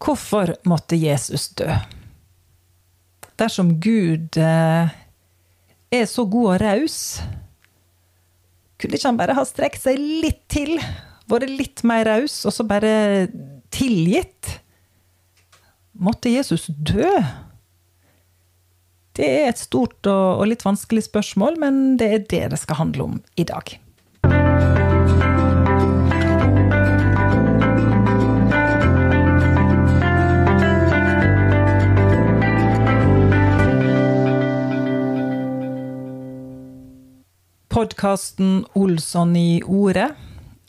Hvorfor måtte Jesus dø? Dersom Gud eh, er så god og raus, kunne ikke han bare ha strekt seg litt til? Vært litt mer raus, og så bare tilgitt? Måtte Jesus dø? Det er et stort og, litt vanskelig spørsmål, men det er det det skal handle om i dag. Podkasten Olsson i ordet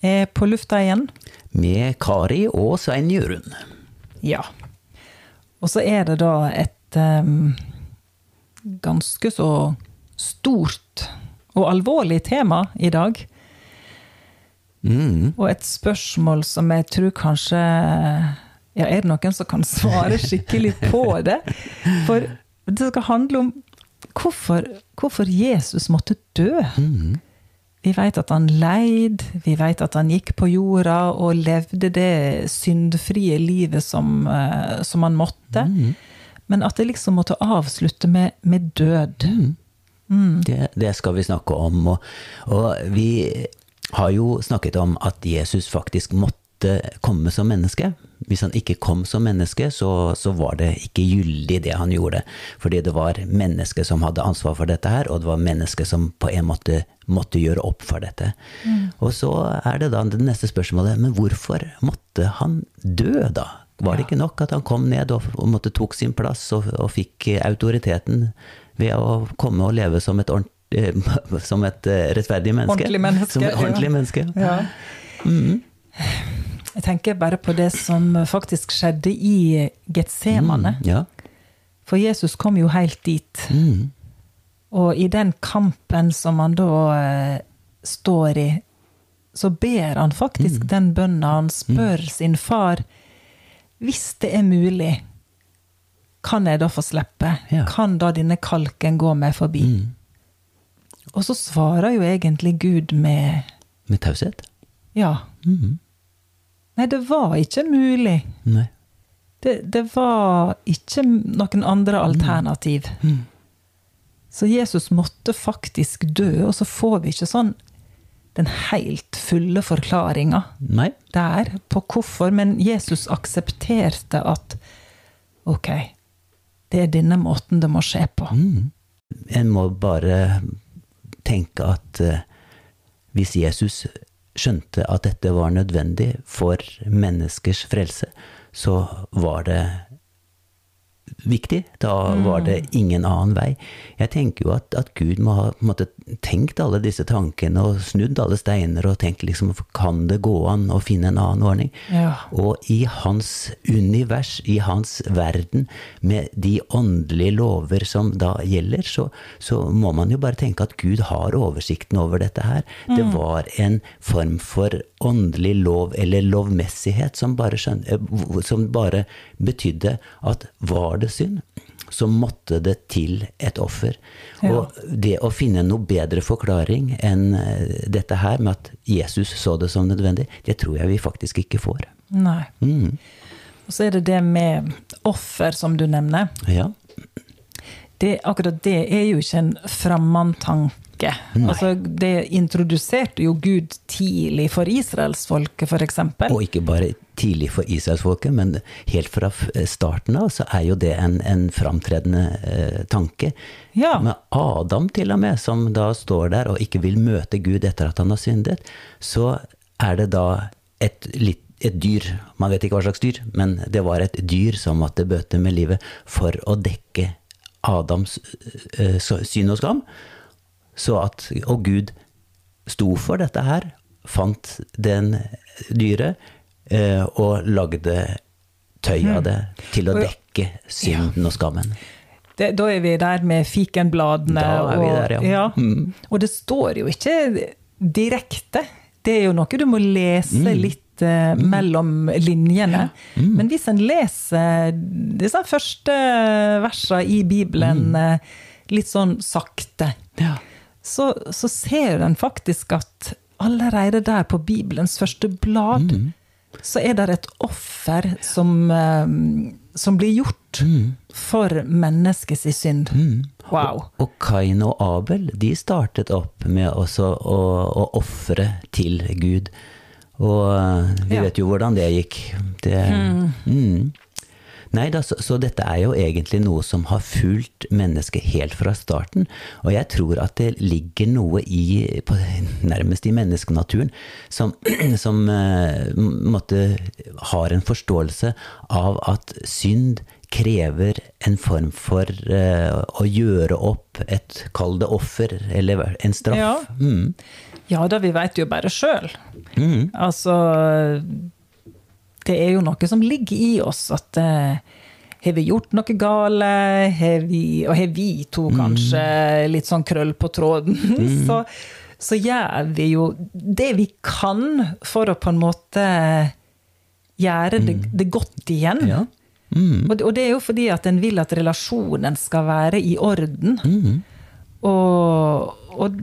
er på lufta igjen. Med Kari og Svein Jørund. Ja. Og så er det da et um, ganske så stort og alvorlig tema i dag. Mm. Og et spørsmål som jeg tror kanskje Ja, er det noen som kan svare skikkelig på det? For det skal handle om hvorfor, hvorfor Jesus måtte dø. Mm. Vi vet at han leid, vi vet at han gikk på jorda og levde det syndfrie livet som, eh, som han måtte. Mm. Men at det liksom måtte avslutte med, med død. Mm. Det, det, skal vi snakke om. Og, og, vi har jo snakket om at Jesus faktisk måtte komme som menneske. Hvis han ikke kom som menneske, så, så, var det ikke gyldig det han gjorde. Fordi det var mennesket som hadde ansvar for dette her, og det var mennesket som på en måte måtte gjøre opp for dette. Mm. Og så er det da det neste spørsmålet, men hvorfor måtte han dø, da? Var det ikke nok at han kom ned og, og måtte tok sin plass og, og, fikk autoriteten ved å komme og leve som et, som et rettferdig menneske? Ordentlig menneske. Som et ordentlig ja. menneske. Ja. Mm. Jeg tenker bare på det som faktisk skjedde i Getsemane. Mm, ja. For Jesus kom jo helt dit. Mm. Og i den kampen som han da eh, står i, så ber han faktisk Mm. den bønna. Han spør sin far hvis det er mulig, kan jeg da få slippe? Ja. Kan da denne kalken gå meg forbi? Mm. Og så svarer jo egentlig Gud med Med taushet? ja. Mm. Nei, det var ikke mulig. Nei. Det, det var ikke noen andre alternativ. Mm. Så Jesus måtte faktisk dø, og så får vi ikke sånn den helt fulle forklaringa der på hvorfor. Men Jesus aksepterte at ok, det er denne måten det må skje på. Mm. En må bare tenke at uh, hvis Jesus skjønte at dette var nødvendig for menneskers frelse, så var det viktig. Da var det ingen annen vei. Jeg tenker jo at, at Gud må ha måtte, tenkt alle disse tankene og snudd alle steiner og tenkt liksom kan det gå an å finne en annen ordning? Ja. Og i hans univers, i hans verden, med de åndelige lover som da gjelder, så, så må man jo bare tenke at Gud har oversikten over dette her. Det var en form for åndelig lov, eller lovmessighet, som bare, skjøn, eh, som bare betydde at var det synd, så måtte det til et offer. Ja. Og det å finne noe bedre forklaring enn eh, dette her, med at Jesus så det som nødvendig, det tror jeg vi faktisk ikke får. Nei. Mm. Og så er det det med offer, som du nevner. Ja. Det, akkurat det er jo ikke en framandtanke. Altså, det introduserte jo Gud tidlig for israelsfolket, f.eks. Og ikke bare tidlig for israelsfolket, men helt fra starten av så er jo det en, en framtredende eh, tanke. Ja. Med Adam til og med, som da står der og ikke vil møte Gud etter at han har syndet, så er det da et, litt, et dyr, man vet ikke hva slags dyr, men det var et dyr som måtte bøte med livet for å dekke Adams eh, så- synd og skam. Så at, og Gud sto for dette her, fant den dyret, eh, og lagde tøy av det til å dekke synden og skammen. Det, da er vi der med fikenbladene. Da er vi der, ja. Mm. Og det står jo ikke direkte. Det er jo noe du må lese Mm. litt eh, mellom linjene. Men hvis en leser disse første versene i Bibelen mm. litt sånn sakte, Mm. Ja. Så, så ser en faktisk at allerede der på Bibelens første blad, Mm. så er det et offer som, eh, som blir gjort for menneskets synd. Wow. Og Kain og Abel de startet opp med også å, å ofre til Gud. Og eh, vi Ja. vet jo hvordan det gikk. Det, mm. Nei da, så, så dette er jo egentlig noe som har fulgt mennesket helt fra starten. Og jeg tror at det ligger noe i, på, nærmest i menneskenaturen, som, som eh, måtte, har en forståelse av at synd krever en form for uh, å gjøre opp et, kall det offer, eller en straff. Ja. Mm. Ja da, vi veit jo bare sjøl. Altså Det er jo noe som ligger i oss at eh, har vi gjort noe gale, har vi, og har vi to kanskje litt sånn krøll på tråden, så, så gjør vi jo det vi kan for å på en måte gjøre det, det godt igjen. Ja. Mm. Og, det, og det er jo fordi at en vil at relasjonen skal være i orden. Mm. Og, og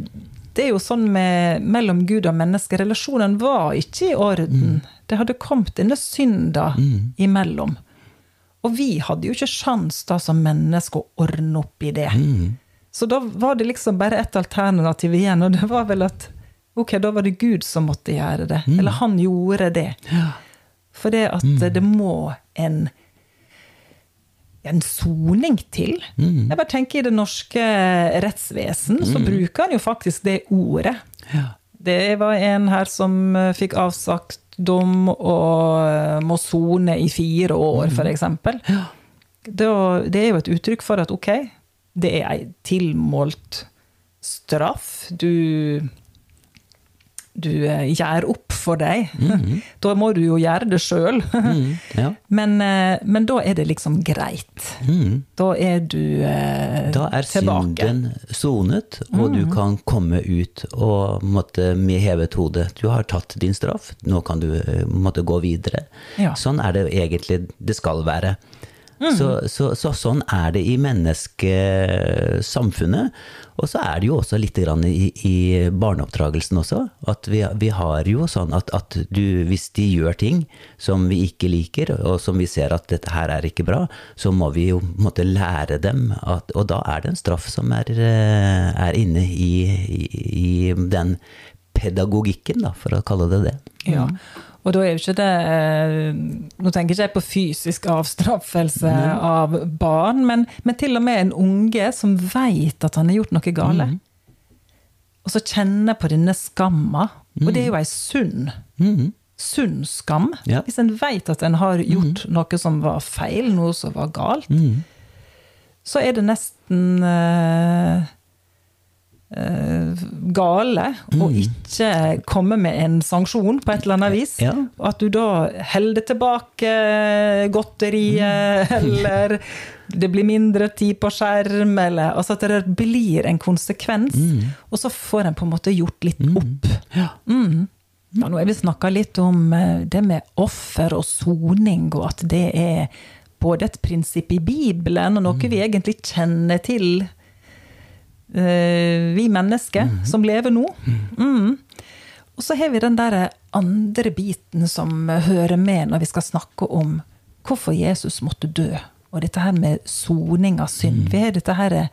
det er jo sånn med, mellom Gud og menneske. Relasjonen var ikke i orden. Det hadde kommet denne synda imellom. Og vi hadde jo ikke sjans da som mennesker å ordne opp i det. Så da var det liksom bare ett alternativ igjen, og det var vel at ok, da var det Gud som måtte gjøre det. Eller han gjorde det. For det at det må en en soning til. Jeg bare tenker I det norske rettsvesen så bruker han jo faktisk det ordet. Ja. Det var en her som eh, fikk avsagt dom og eh, må sone i fire år, f.eks. Det er jo et uttrykk for at ok, det er ei tilmålt straff. Du du eh, gjør opp for deg. Da må du jo gjøre det sjøl. Mm. Ja. Men, eh, men da er det liksom greit. Mm. Da er du eh, Da er tilbake. synden sonet, og du kan komme ut og måtte med hevet hode. Du har tatt din straff, nå kan du eh, måtte gå videre. Ja. Sånn er det egentlig det skal være. Så, så, så sånn er det i menneskesamfunnet. Og så er det jo også litt grann i, i barneoppdragelsen også. At vi, vi har jo sånn at, at du, hvis de gjør ting som vi ikke liker, og som vi ser at dette her er ikke bra, så må vi jo måtte lære dem at Og da er det en straff som er, eh, er inne i, i, i den pedagogikken, da, for å kalle det det. Ja. Og da er jo ikke det eh, Nå tenker jeg ikke jeg på fysisk avstraffelse av barn, men, men til og med en unge som veit at han har gjort noe gale. Og så kjenner på denne skamma. Og det er jo ei sunn, Mhm. sunn skam. Ja. Hvis en veit at en har gjort noe som var feil, noe som var galt, Mhm. så er det nesten eh, eh, gale å ikke komme med en sanksjon på et eller annet vis. Ja. At du da holder tilbake godteriet, eller det blir mindre tid på skjerm, eller altså at det blir en konsekvens. Og så får en på en måte gjort litt opp. Ja. Mm. Ja, nå har vi snakka litt om eh, det med offer og soning, og at det er både et prinsipp i Bibelen og noe vi egentlig kjenner til, vi mennesker som lever nå. Mm. Og så har vi den der andre biten som hører med når vi skal snakke om hvorfor Jesus måtte dø. Og dette her med soning av synd. Vi har dette her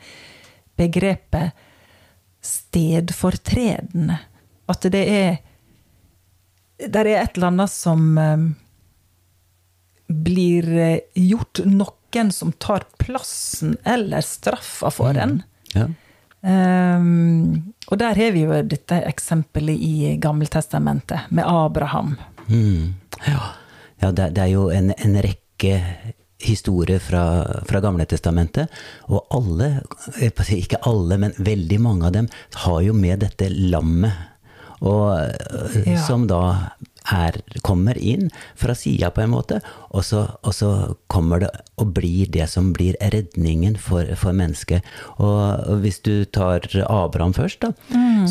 begrepet stedfortredende. At det er Der er et eller annet som eh, blir eh, gjort noen som tar plassen eller straffa for en. Ja. Um, og der har vi jo dette eksempelet i Gammeltestamentet, med Abraham. Mm. Ja, ja det, det er jo en, en rekke historier fra, fra Gamletestamentet, og alle, ikke alle, men veldig mange av dem har jo med dette lammet, og, øh, Ja. som da er, kommer inn fra sida på en måte, og så, og så kommer det og blir det som blir redningen for, for mennesket. Og hvis du tar Abraham først, da,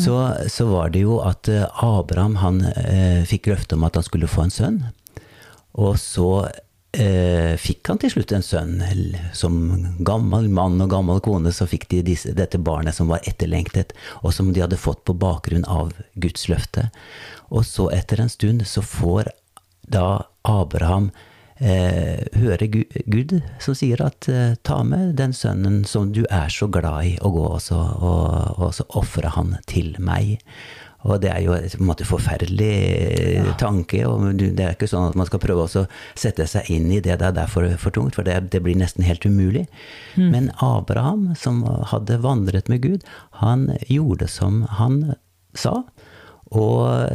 så, så var det jo at eh, Abraham han eh, fikk løfte om at han skulle få en sønn. Og så eh, fikk han til slutt en sønn. Som gammel mann og gammel kone så fikk de disse, dette barnet som var etterlengtet, og som de hadde fått på bakgrunn av Guds løfte. Og så etter en stund så får da Abraham eh, høre Gud, som sier at eh, ta med den sønnen som du er så glad i, og gå også, og, og så ofre han til meg. Og det er jo på en måte forferdelig ja. tanke. og Det er ikke sånn at man skal prøve å sette seg inn i det. Det er derfor for tungt, for det, det blir nesten helt umulig. Mm. Men Abraham, som hadde vandret med Gud, han gjorde som han sa. Og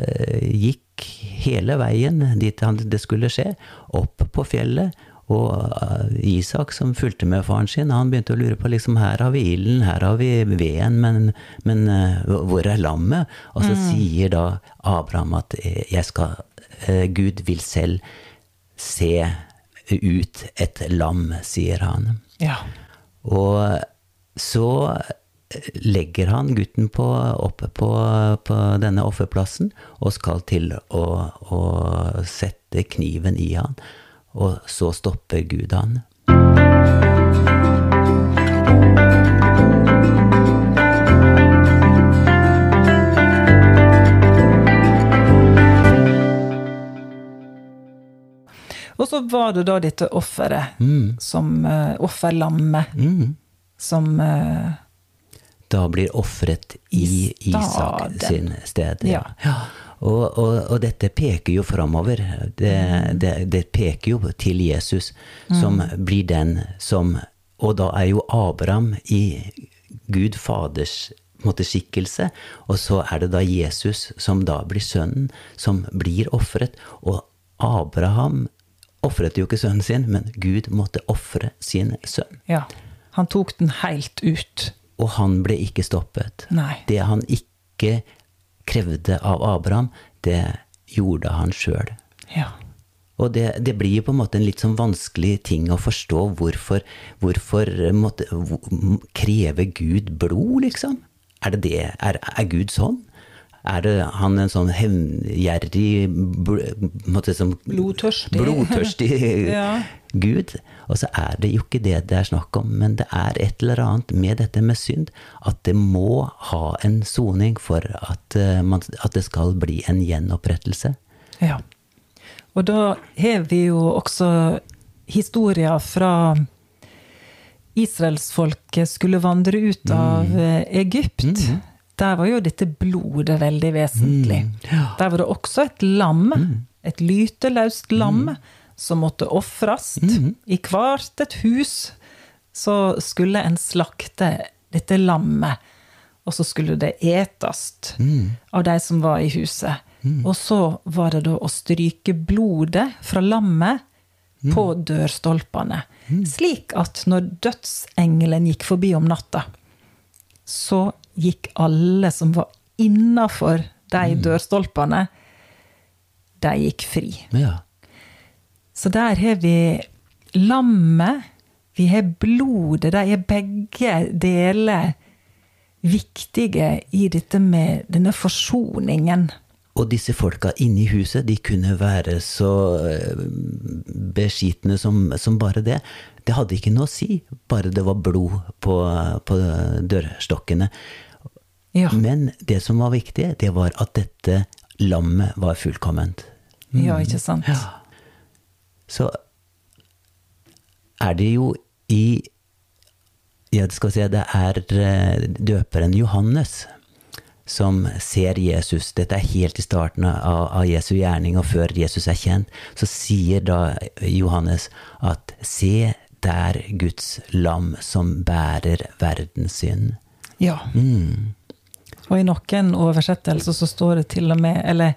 gikk hele veien dit det skulle skje, opp på fjellet og eh, Isak, som fulgte med faren sin, han begynte å lure på liksom, her har vi ilden, her har vi veden, men, men uh, hvor er lammet? Og så mm. sier da Abraham at eh, skal, Gud vil selv se ut et lam, sier han. Ja. Og så legger han gutten på, oppe på, på, denne offerplassen og skal til å, å sette kniven i han og så stopper Gud han. Og så var det da dette offeret, mm. som uh, offerlammet, mm. som uh, Da blir ofret i, Isak sin sted. Ja. ja. Og, og, og, dette peker jo framover. Det, det, det, peker jo til Jesus, som mm. blir den som Og da er jo Abraham i Gud Faders måte, skikkelse, og så er det da Jesus som da blir sønnen, som blir ofret. Og Abraham ofret jo ikke sønnen sin, men Gud måtte ofre sin sønn. Ja, Han tok den helt ut. Og han ble ikke stoppet. Nei. Det han ikke krevde av Abraham, det gjorde han sjøl. Ja. Og det, det, blir på en måte en litt sånn vanskelig ting å forstå. Hvorfor, hvorfor måtte, krever Gud blod, liksom? Er det det? Er, er Gud sånn? Er det han en sånn hevngjerrig Blodtørstig. blodtørstig ja. Gud? Og så er det jo ikke det det er snakk om, men det er et eller annet med dette med synd. At det må ha en soning for at, eh, man, at, det skal bli en gjenopprettelse. Ja. Og da har vi jo også historier fra israelsfolket skulle vandre ut av mm. Eh, Egypt. Mm der var jo dette blodet veldig vesentlig. Mm, ja. Der var det også et lam, mm. et lyteløst lam, mm. som måtte ofres. Mm. I hvert et hus så skulle en slakte dette lammet, og så skulle det etes mm. av de som var i huset. Mm. Og så var det da å stryke blodet fra lammet på dørstolpene. Slik at når dødsengelen gikk forbi om natta, så gikk alle som var innafor de mm. dørstolpene, de gikk fri. Ja. Så der har vi lammet, vi har blodet. De er begge deler viktige i dette med denne forsoningen. Og disse folka inni huset, de kunne være så eh, beskitne som, som, bare det. Det hadde ikke noe å si, bare det var blod på, på dørstokkene. Ja. Men det som var viktig, det var at dette lammet var fullkomment. Mm. Ja, ikke sant? Ja. Så er det jo i Ja, skal si det er eh, døperen Johannes som ser Jesus. Dette er helt i starten av, av Jesu gjerning, og før Jesus er kjent. Så sier da Johannes at se der Guds lam som bærer verdens synd. Ja. Mm. Og i noen oversettelser så står det til og med Eller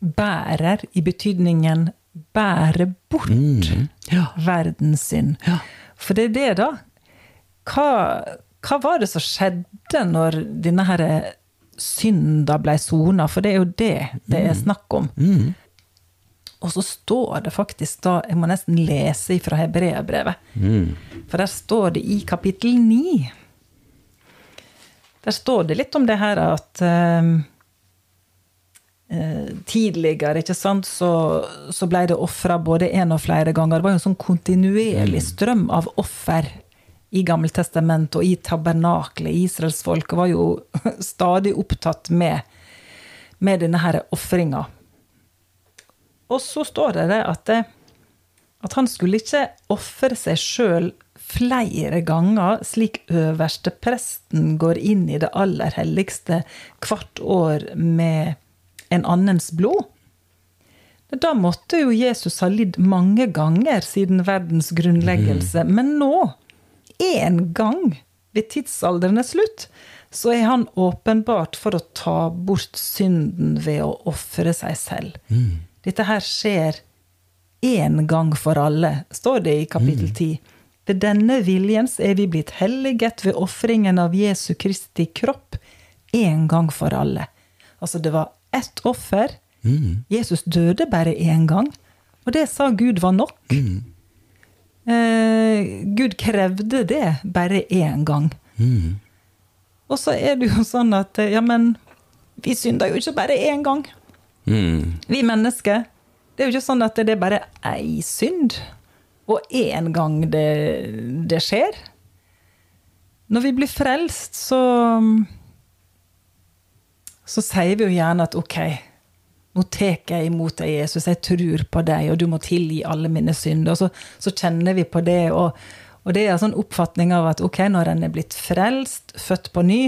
bærer i betydningen bære bort mm, ja. verdens synd. Ja. For det er det, da. Hva, hva, var det som skjedde når denne her synda ble sona? For det er jo det det er mm. snakk om. Mm. Og så står det faktisk da Jeg må nesten lese fra hebreerbrevet. Mm. For der står det i kapittel 9 der står det litt om det her at uh, tidligere ikke sant, så, så ble det ofra både én og flere ganger. Det var jo en sånn kontinuerlig mm. strøm av offer i Gammeltestamentet og i tabernaklet. Israelsfolket var jo stadig opptatt med, med denne her ofringa. Og så står det at, at han skulle ikke ofre seg sjøl flere ganger, slik øverstepresten går inn i det aller helligste hvert år med en annens blod. Da måtte jo Jesus ha lidd mange ganger siden verdens grunnleggelse. Mm. Men nå, én gang ved tidsalderen er slutt, så er han åpenbart for å ta bort synden ved å ofre seg selv. Mm. Dette her skjer én gang for alle, står det i kapittel 10. Ved denne viljens er vi blitt helliget ved ofringen av Jesu Kristi kropp én gang for alle. Altså, det var ett offer. Mm. Jesus døde bare én gang, og det sa Gud var nok. Mm. Eh, Gud krevde det bare én gang. Mm. Og så er det jo sånn at eh, ja, men vi synder jo ikke bare én gang. Mm. Vi mennesker. Det er jo ikke sånn at det er bare ei synd, og én gang det, det skjer. Når vi blir frelst, så Så sier vi jo gjerne at ok, nå tar jeg imot deg, Jesus, jeg tror på deg, og du må tilgi alle mine synder. Og så, så kjenner vi på det, og, og det er en sånn oppfatning av at ok, når en er blitt frelst, født på ny,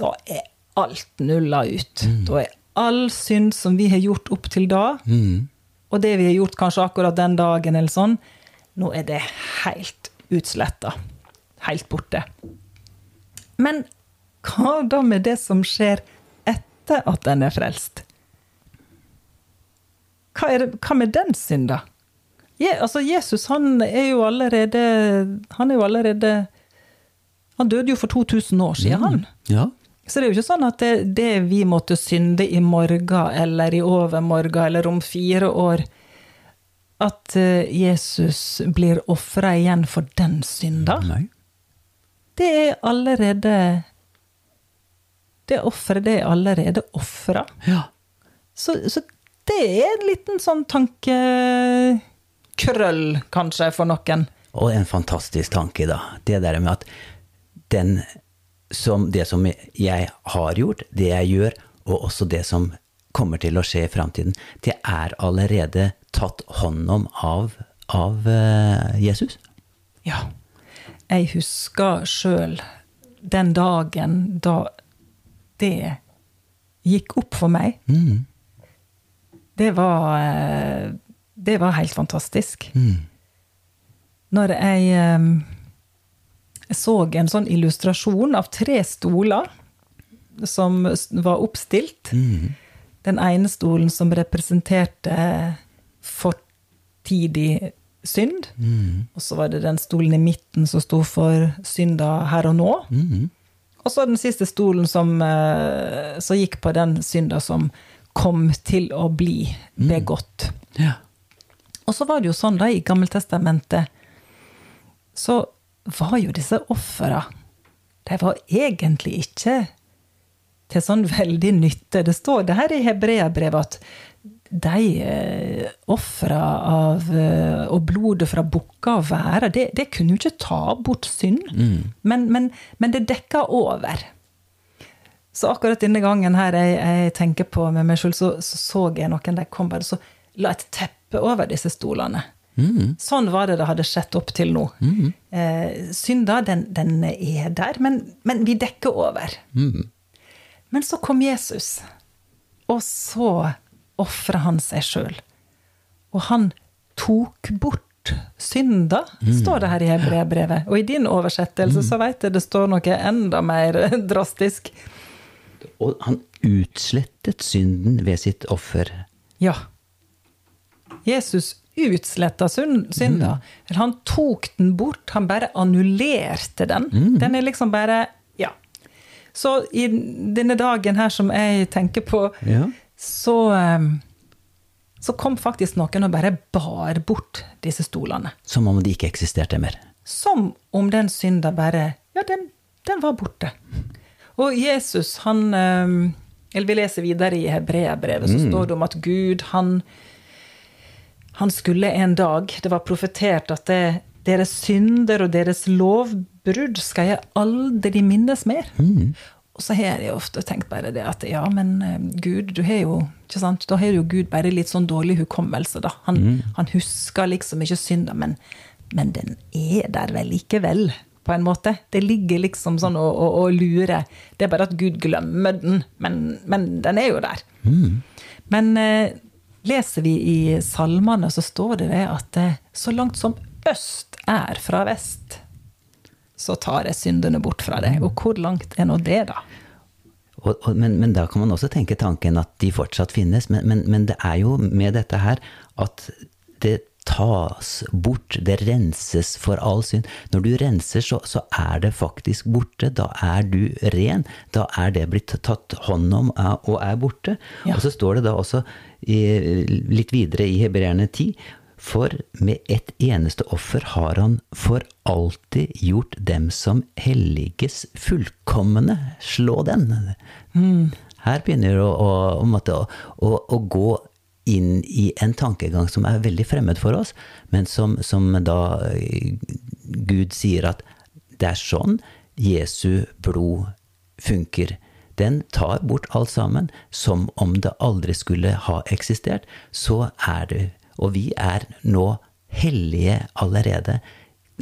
da er alt nulla ut. Da er all synd som vi har gjort opp til da, Mm. og det vi har gjort kanskje akkurat den dagen, eller sånn, nå er det helt utsletta. Helt borte. Men hva da med det som skjer etter at en er frelst? Hva, det, hva med den synda? Je, altså, Jesus han er jo allerede Han er jo allerede Han døde jo for 2000 år siden, han. Ja. Så det er jo ikke sånn at det, det vi måtte synde i morgen eller i overmorgen eller om fire år At eh, Jesus blir ofra igjen for den synda. Nei. Det er allerede Det offeret, det er allerede ofra. Ja. Så, så det er en liten sånn tankekrøll, kanskje, for noen. Og en fantastisk tanke, da. Det der med at den som, det som jeg har gjort, det jeg gjør, og også det som kommer til å skje i framtiden, det er allerede tatt hånd om av, av eh, Jesus. Ja. Jeg husker sjøl den dagen da det gikk opp for meg. Mm. Det var eh, Det var helt fantastisk. Mm. Når jeg jeg så en sånn illustrasjon av tre stoler som var oppstilt. Mm. Den ene stolen som representerte fortidig synd. Mm. Og så var det den stolen i midten som sto for synda her og nå. Mm. Og så den siste stolen som, eh, som gikk på den synda som kom til å bli begått. Ja. Og så var det jo sånn da i Gammeltestamentet, så var jo disse ofra De var egentlig ikke til sånn veldig nytte. Det står det her i hebreabrevet at de eh, ofra av eh, og blodet fra bukker og værer, det, det kunne jo ikke ta bort synd. Men, men, men det dekka over. Så akkurat denne gangen her jeg, jeg tenker på med meg sjøl, så, så så jeg noen de kom bare så la et teppe over disse stolene. Mm. Sånn var det det hadde skjedd opp til nå. Mm. Eh, synda, den, den er der, men, men vi dekker over. Mm. Men så kom Jesus, og så ofra han seg sjøl. Og han tok bort synda, står det her i hebreerbrevet. Og i din oversettelse så veit jeg det står noe enda mer drastisk. Og han utslettet synden ved sitt offer. Ja. Jesus utsletta syn- synda. Mm. Han tok den bort, han bare annullerte den. Den er liksom bare Ja. Så i denne dagen her som jeg tenker på, Ja. så ehm, så kom faktisk noen og bare bar bort disse stolene. Som om de ikke eksisterte mer. Som om den synda bare Ja, den, den var borte. Og Jesus, han ehm, Eller vi leser videre i Hebreabrevet, så står det om at Gud, han Han skulle en dag Det var profetert at det, deres synder og deres lovbrudd skal jeg aldri minnes mer. Og Og så har jeg ofte tenkt bare det at ja, men eh, Gud, du har jo ikke sant? Da har jo Gud bare litt sånn dårlig hukommelse, da. Han, Mm. han husker liksom ikke synda, men, men den er der vel likevel, på en måte. Det ligger liksom sånn og, og, og lurer. Det er bare at Gud glemmer den, men, men den er jo der. Mm. Men eh, leser vi i salmene, så står det det at eh, så langt som øst er fra vest, så tar jeg syndene bort fra deg. Og hvor langt er nå det, da? Og, og, men, men da kan man også tenke tanken at de fortsatt finnes. Men, men, men det er jo med dette her at det tas bort, det renses for all synd. Når du renser, så, så er det faktisk borte. Da er du ren. Da er det blitt tatt hånd om er- og er borte. Ja. Og så står det da også i, litt videre i Hebreerne 10 for med ett eneste offer har han for alltid gjort dem som helliges fullkomne. Slå den! Her begynner det å, å, å, å gå inn i en tankegang som er veldig fremmed for oss, men som, som da eh, Gud sier at det er sånn Jesu blod funker. Den tar bort alt sammen, som om det aldri skulle ha eksistert. Så er det Og vi er nå hellige allerede.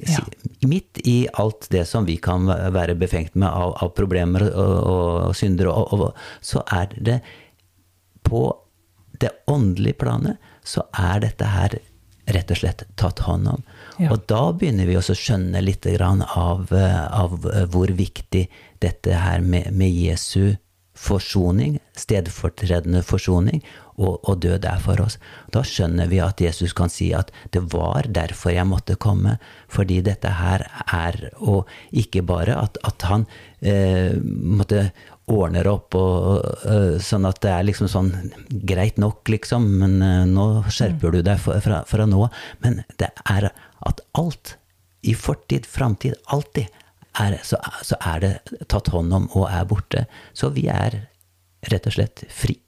Ja. Midt i alt det som vi kan være befengt med av, av problemer og, og synder, og, og, så er det på det åndelige planet, så er dette her rett og slett tatt hånd om. Ja. Og da begynner vi også å skjønne litt av, eh, av hvor viktig dette her med, med Jesu forsoning, stedfortredende forsoning, og, og død er for oss. Da skjønner vi at Jesus kan si at det var derfor jeg måtte komme, fordi dette her er Og ikke bare at, at han eh, måtte ordner opp, og, øh, sånn at det er liksom sånn greit nok, liksom, men øh, nå skjerper du deg fra, fra nå. Men det er at alt, i fortid, framtid, alltid, er, så, så er det tatt hånd om og er borte. Så vi er rett og slett fri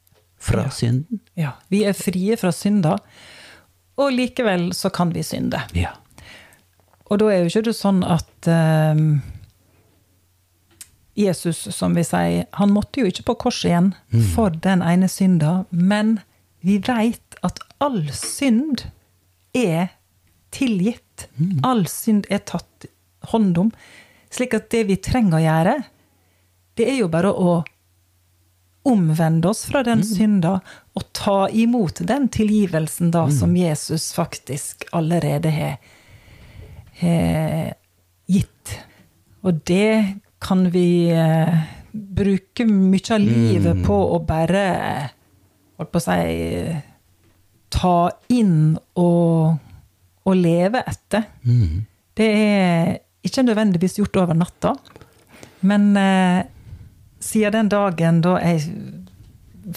fra synden. Ja, Vi er frie fra synda, og likevel så kan vi synde. Ja. Og da er jo ikke det sånn at eh, Jesus, som vi sier, han måtte jo ikke på korset igjen for den ene synda, men vi veit at all synd er tilgitt. All synd er tatt hånd om. Slik at det vi trenger å gjøre, det er jo bare å omvende oss fra den synda og ta imot den tilgivelsen da som Jesus faktisk allerede har har gitt. Og det kan vi eh, bruke mye av livet på å bare holdt på å si ta inn og, og leve etter. Det er ikke nødvendigvis gjort over natta, men eh, siden den dagen da jeg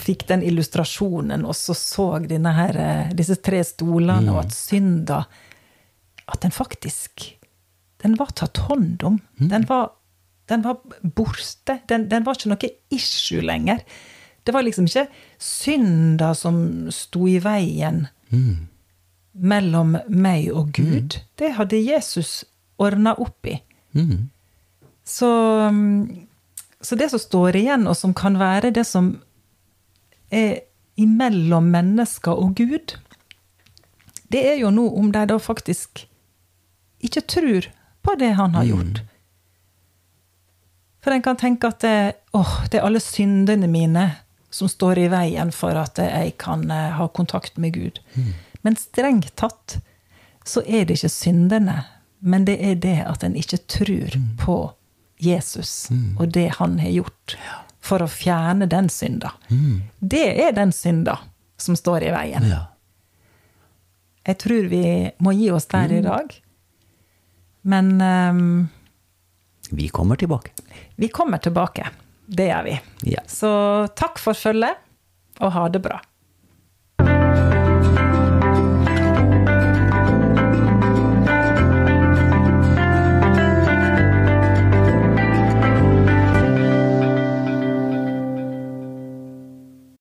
fikk den illustrasjonen, og så så her, eh, disse tre stolene, og at synda At den faktisk Den var tatt hånd om. Den, var, den var borte. Den, den var ikke noe issue lenger. Det var liksom ikke synda som sto i veien mellom meg og Gud. Det hadde Jesus ordna opp i. Mm. Så, mm, så det som står igjen, og som kan være det som er imellom mennesker og Gud, det er jo nå om de da faktisk ikke tror på det han har gjort. For en kan tenke at det, åh, det er alle syndene mine som står i veien for at jeg kan eh, ha kontakt med Gud. Men strengt tatt så er det ikke syndene, men det er det at en ikke tror på Jesus og det han har gjort for å fjerne den synda. Det er den synda som står i veien. ja. Jeg tror vi må gi oss der i dag. Men um, Vi kommer tilbake. Vi kommer tilbake. Det gjør vi. Ja. Så takk for følget, og ha det bra.